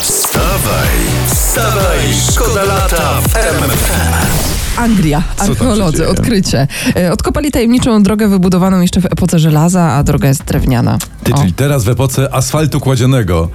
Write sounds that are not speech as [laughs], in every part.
Wstawaj, wstawaj, szkoda lata w RMFFM. Anglia, archeolodzy, odkrycie. E, Odkopali tajemniczą drogę wybudowaną jeszcze w epoce żelaza, a droga jest drewniana. Ty, czyli teraz w epoce asfaltu kładzionego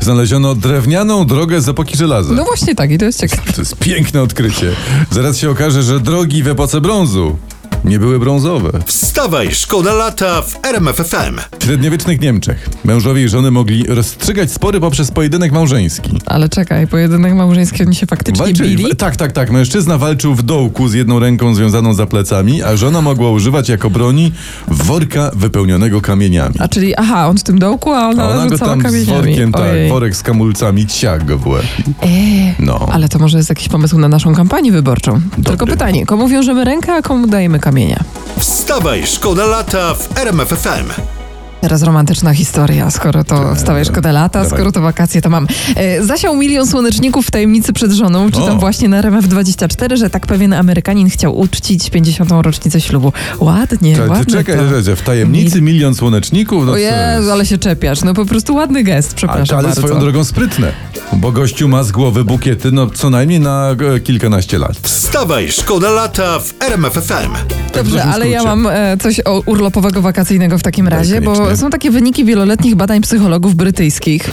znaleziono drewnianą drogę z epoki żelaza. No właśnie tak, i to jest ciekawe. To jest piękne odkrycie. Zaraz się okaże, że drogi w epoce brązu nie były brązowe. Wstawaj, szkoda lata w RMFFM. W średniowiecznych Niemczech mężowie i żony mogli rozstrzygać spory poprzez pojedynek małżeński. Ale czekaj, pojedynek małżeński oni się faktycznie Walczyli. bili? Tak, tak, tak. Mężczyzna walczył w dołku z jedną ręką związaną za plecami, a żona mogła używać jako broni worka wypełnionego kamieniami. A czyli, aha, on w tym dołku, a ona, A ona go tam z kamieniami. workiem, tak, Ojej. worek z kamulcami, ciach go w łeb. Eee, No. Ale to może jest jakiś pomysł na naszą kampanię wyborczą. Tylko pytanie, komu wiążemy rękę, a komu dajemy kamienia? Wstawaj, szkoda lata w RMFFM. Teraz romantyczna historia, skoro to wstawaj szkoda lata, Dawaj. skoro to wakacje, to mam. E, zasiał milion słoneczników w tajemnicy przed żoną. Czytam O. właśnie na RMF24, że tak pewien Amerykanin chciał uczcić 50. rocznicę ślubu. Ładnie, ty ładnie czekaj, to. czekaj, w tajemnicy milion słoneczników? No O Jezu, ale się czepiasz. No po prostu ładny gest, A, przepraszam ale bardzo. swoją drogą sprytne, bo gościu ma z głowy bukiety no co najmniej na e, kilkanaście lat. Wstawaj, szkoda lata w RMFFM. w Dobrze, dużym ale ja mam e, coś o urlopowego wakacyjnego w takim razie, bo koniecznie. są takie wyniki wieloletnich badań psychologów brytyjskich.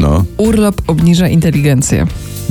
No, Urlop obniża inteligencję.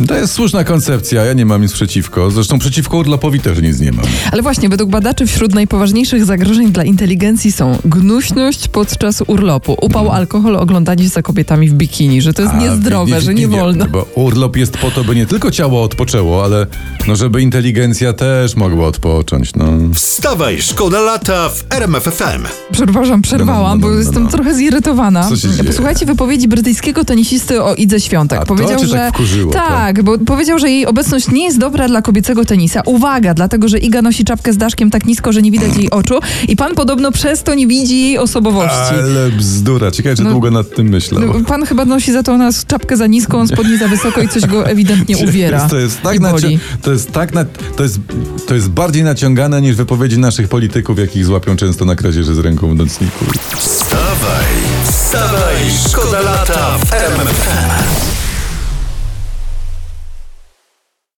To jest słuszna koncepcja, ja nie mam nic przeciwko. Zresztą przeciwko urlopowi też nic nie mam. Ale właśnie, według badaczy wśród najpoważniejszych zagrożeń dla inteligencji są gnuśność podczas urlopu, upał, alkohol, oglądanie się za kobietami w bikini, że to jest. A, niezdrowe, widzisz, że nie wolno. Bo urlop jest po to, by nie tylko ciało odpoczęło, ale no żeby inteligencja też mogła odpocząć, no. Wstawaj, szkoda lata w RMFFM. Przepraszam, przerwałam, No, no, no, bo no, jestem no. trochę zirytowana. Co się dzieje? Posłuchajcie wypowiedzi brytyjskiego tenisisty o Idze Świątek. A to powiedział, cię że tak wkurzyło, tak, bo powiedział, że jej obecność nie jest dobra dla kobiecego tenisa. Uwaga, dlatego że Iga nosi czapkę z daszkiem tak nisko, że nie widać jej oczu i pan podobno przez to nie widzi jej osobowości. Ale bzdura, ciekawe, czy No, długo nad tym myślał. No, Pan chyba nosi za to nas czapkę za niską, spodnie za wysoko i coś go ewidentnie [laughs] uwiera. To jest tak, naci- to jest tak na- to, jest, to jest bardziej naciągane niż wypowiedzi naszych polityków, jakich złapią często na kradzieży z ręką w nocniku. Wstawaj, wstawaj, szkoda lata w RMFFM.